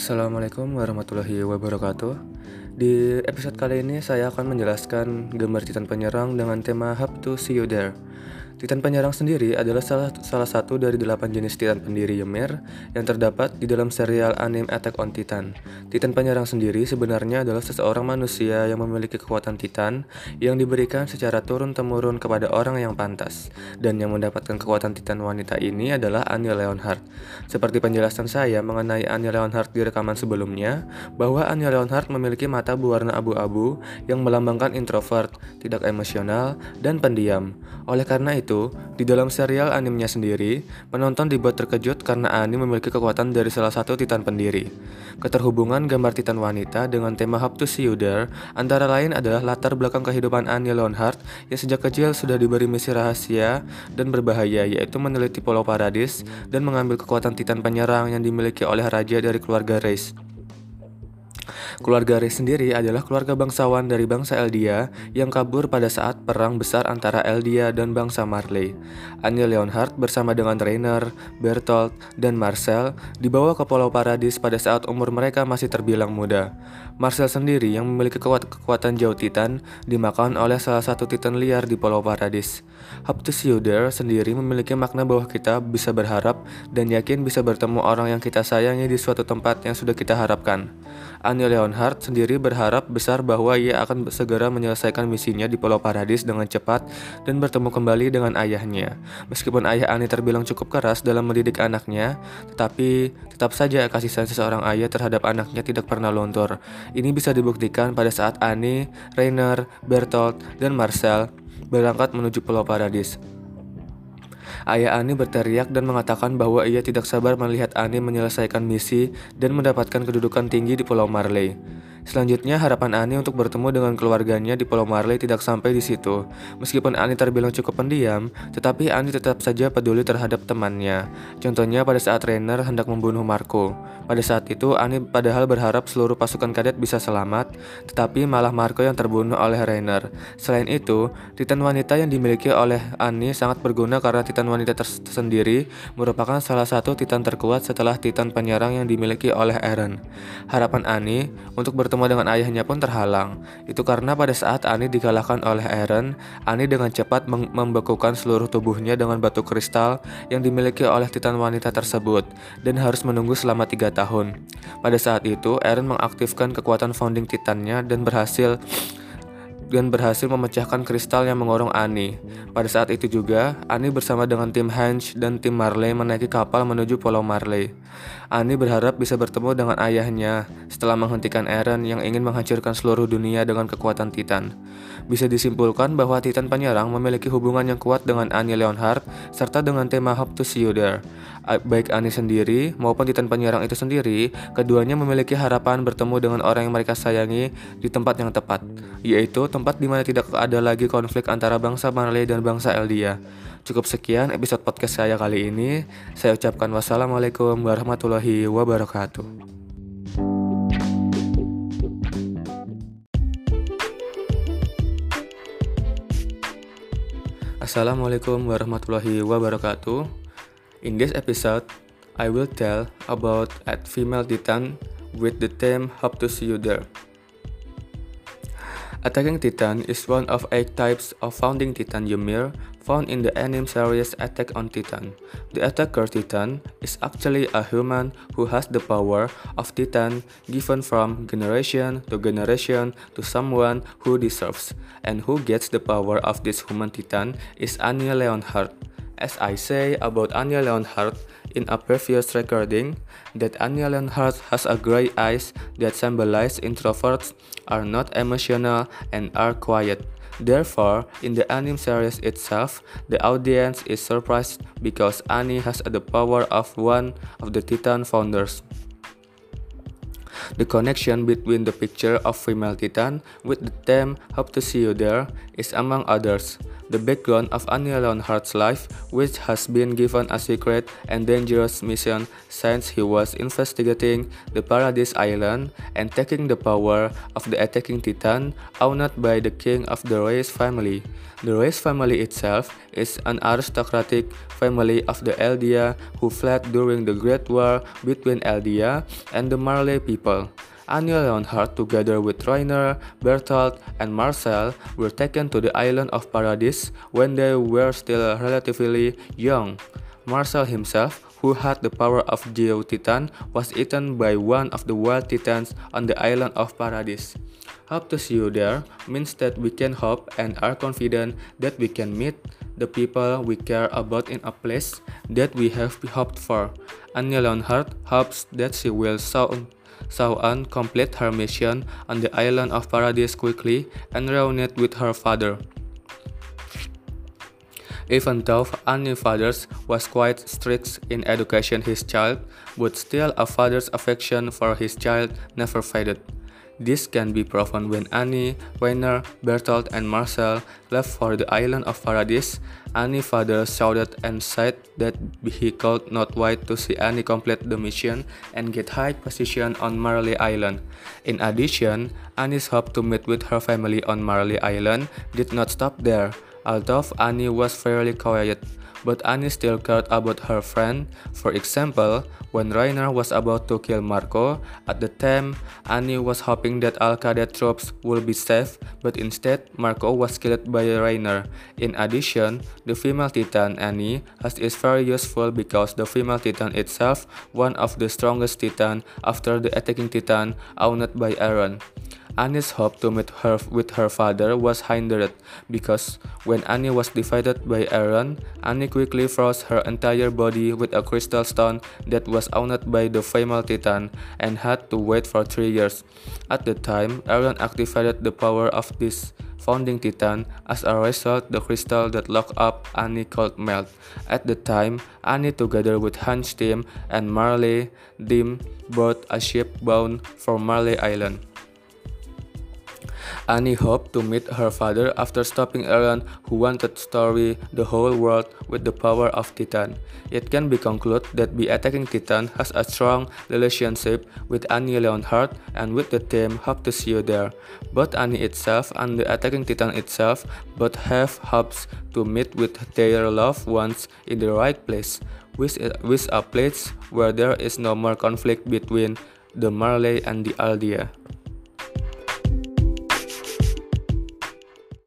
Assalamualaikum warahmatullahi wabarakatuh. Di episode kali ini saya akan menjelaskan gambar Titan penyerang dengan tema Have to See You There. Titan penyerang sendiri adalah salah, salah satu dari delapan jenis Titan pendiri Ymir yang terdapat di dalam serial anime Attack on Titan. Titan penyerang sendiri sebenarnya adalah seseorang manusia yang memiliki kekuatan Titan yang diberikan secara turun-temurun kepada orang yang pantas. Dan yang mendapatkan kekuatan Titan wanita ini adalah Annie Leonhardt. Seperti penjelasan saya mengenai Annie Leonhardt di rekaman sebelumnya, bahwa Annie Leonhardt memiliki mata berwarna abu-abu yang melambangkan introvert, tidak emosional, dan pendiam. Oleh karena itu, di dalam serial animenya sendiri, penonton dibuat terkejut karena Ani memiliki kekuatan dari salah satu Titan pendiri. Keterhubungan gambar Titan wanita dengan tema Hope to See You There antara lain adalah latar belakang kehidupan Annie Leonhardt yang sejak kecil sudah diberi misi rahasia dan berbahaya yaitu meneliti Pulau Paradis dan mengambil kekuatan Titan penyerang yang dimiliki oleh raja dari keluarga Reis. Keluarga Ray sendiri adalah keluarga bangsawan dari bangsa Eldia yang kabur pada saat perang besar antara Eldia dan bangsa Marley. Annie Leonhardt bersama dengan Rainer, Bertolt, dan Marcel dibawa ke Pulau Paradis pada saat umur mereka masih terbilang muda. Marcel sendiri yang memiliki kekuatan jauh Titan dimakan oleh salah satu Titan liar di Pulau Paradis. You there sendiri memiliki makna bahwa kita bisa berharap dan yakin bisa bertemu orang yang kita sayangi di suatu tempat yang sudah kita harapkan. Annie Leonhardt sendiri berharap besar bahwa ia akan segera menyelesaikan misinya di Pulau Paradis dengan cepat dan bertemu kembali dengan ayahnya. Meskipun ayah Annie terbilang cukup keras dalam mendidik anaknya, tetapi tetap saja kasih sayang seseorang ayah terhadap anaknya tidak pernah luntur. Ini bisa dibuktikan pada saat Annie, Rainer, Bertolt, dan Marcel berangkat menuju Pulau Paradis. Ayah Ani berteriak dan mengatakan bahwa ia tidak sabar melihat Ani menyelesaikan misi dan mendapatkan kedudukan tinggi di Pulau Marley. Selanjutnya, harapan Ani untuk bertemu dengan keluarganya di Pulau Marley tidak sampai di situ. Meskipun Ani terbilang cukup pendiam, tetapi Ani tetap saja peduli terhadap temannya. Contohnya pada saat Rainer hendak membunuh Marco. Pada saat itu, Ani padahal berharap seluruh pasukan kadet bisa selamat, tetapi malah Marco yang terbunuh oleh Rainer. Selain itu, Titan wanita yang dimiliki oleh Ani sangat berguna karena Titan wanita tersendiri merupakan salah satu Titan terkuat setelah Titan penyerang yang dimiliki oleh Eren. Harapan Ani untuk ber bertemu dengan ayahnya pun terhalang. Itu karena pada saat Ani dikalahkan oleh Eren, Ani dengan cepat membekukan seluruh tubuhnya dengan batu kristal yang dimiliki oleh Titan wanita tersebut dan harus menunggu selama tiga tahun. Pada saat itu, Eren mengaktifkan kekuatan founding Titannya dan berhasil dan berhasil memecahkan kristal yang mengorong Ani. Pada saat itu juga, Ani bersama dengan tim Hanch dan tim Marley menaiki kapal menuju Pulau Marley. Ani berharap bisa bertemu dengan ayahnya setelah menghentikan Eren yang ingin menghancurkan seluruh dunia dengan kekuatan Titan. Bisa disimpulkan bahwa Titan penyerang memiliki hubungan yang kuat dengan Annie Leonhardt serta dengan tema Hope to There. Baik Annie sendiri maupun Titan penyerang itu sendiri, keduanya memiliki harapan bertemu dengan orang yang mereka sayangi di tempat yang tepat, yaitu tempat di mana tidak ada lagi konflik antara bangsa Marley dan bangsa Eldia. Cukup sekian episode podcast saya kali ini. Saya ucapkan wassalamualaikum warahmatullahi wabarakatuh. Assalamualaikum warahmatullahi wabarakatuh. In this episode, I will tell about at female titan with the theme Hope to see you there. Attacking Titan is one of eight types of founding Titan Ymir found in the anime series Attack on Titan. The Attacker Titan is actually a human who has the power of Titan given from generation to generation to someone who deserves, and who gets the power of this human Titan is Annie Leonhardt. As I say about Anya Leonhardt, in a previous recording that Anya Leonhardt has a gray eyes that symbolize introverts are not emotional and are quiet. Therefore, in the anime series itself, the audience is surprised because Annie has the power of one of the Titan founders. The connection between the picture of female titan with the theme Hope to See You There is among others the background of Annie Leonhardt's life, which has been given a secret and dangerous mission since he was investigating the Paradise Island and taking the power of the attacking Titan owned by the king of the Reyes family. The Reyes family itself is an aristocratic family of the Eldia who fled during the Great War between Eldia and the Marley people. Anya Leonhardt together with Rainer, Bertolt, and Marcel were taken to the island of Paradise when they were still relatively young. Marcel himself, who had the power of Geo Titan, was eaten by one of the wild titans on the island of Paradise. Hope to see you there means that we can hope and are confident that we can meet the people we care about in a place that we have hoped for. Anya Leonhardt hopes that she will soon Saw-an complete her mission on the island of Paradise quickly and reunited with her father. Even though Annie's father was quite strict in education his child, but still a father's affection for his child never faded. This can be proven when Annie, Weiner, Bertolt, and Marcel left for the island of Paradise. Annie's father shouted and said that he could not wait to see Annie complete the mission and get high position on Marley Island. In addition, Annie's hope to meet with her family on Marley Island did not stop there. Although Annie was fairly quiet, but Annie still cared about her friend. For example, when Rainer was about to kill Marco, at the time, Annie was hoping that Al-Qaeda troops would be safe, but instead, Marco was killed by Rainer. In addition, the female Titan Annie has is very useful because the female Titan itself, one of the strongest Titan after the attacking Titan owned by Aaron. Annie's hope to meet her with her father was hindered because when Annie was defeated by Aaron, Annie quickly froze her entire body with a crystal stone that was owned by the female Titan and had to wait for three years. At the time, Aaron activated the power of this founding Titan. As a result, the crystal that locked up Annie could melt. At the time, Annie together with Hans Tim and Marley Dim bought a ship bound for Marley Island. Annie hoped to meet her father after stopping Aaron who wanted to story the whole world with the power of Titan. It can be concluded that the attacking Titan has a strong relationship with Annie Leonhardt and with the team hope to see you there. Both Annie itself and the attacking Titan itself both have hopes to meet with their loved ones in the right place, with, with a place where there is no more conflict between the Marley and the Aldea.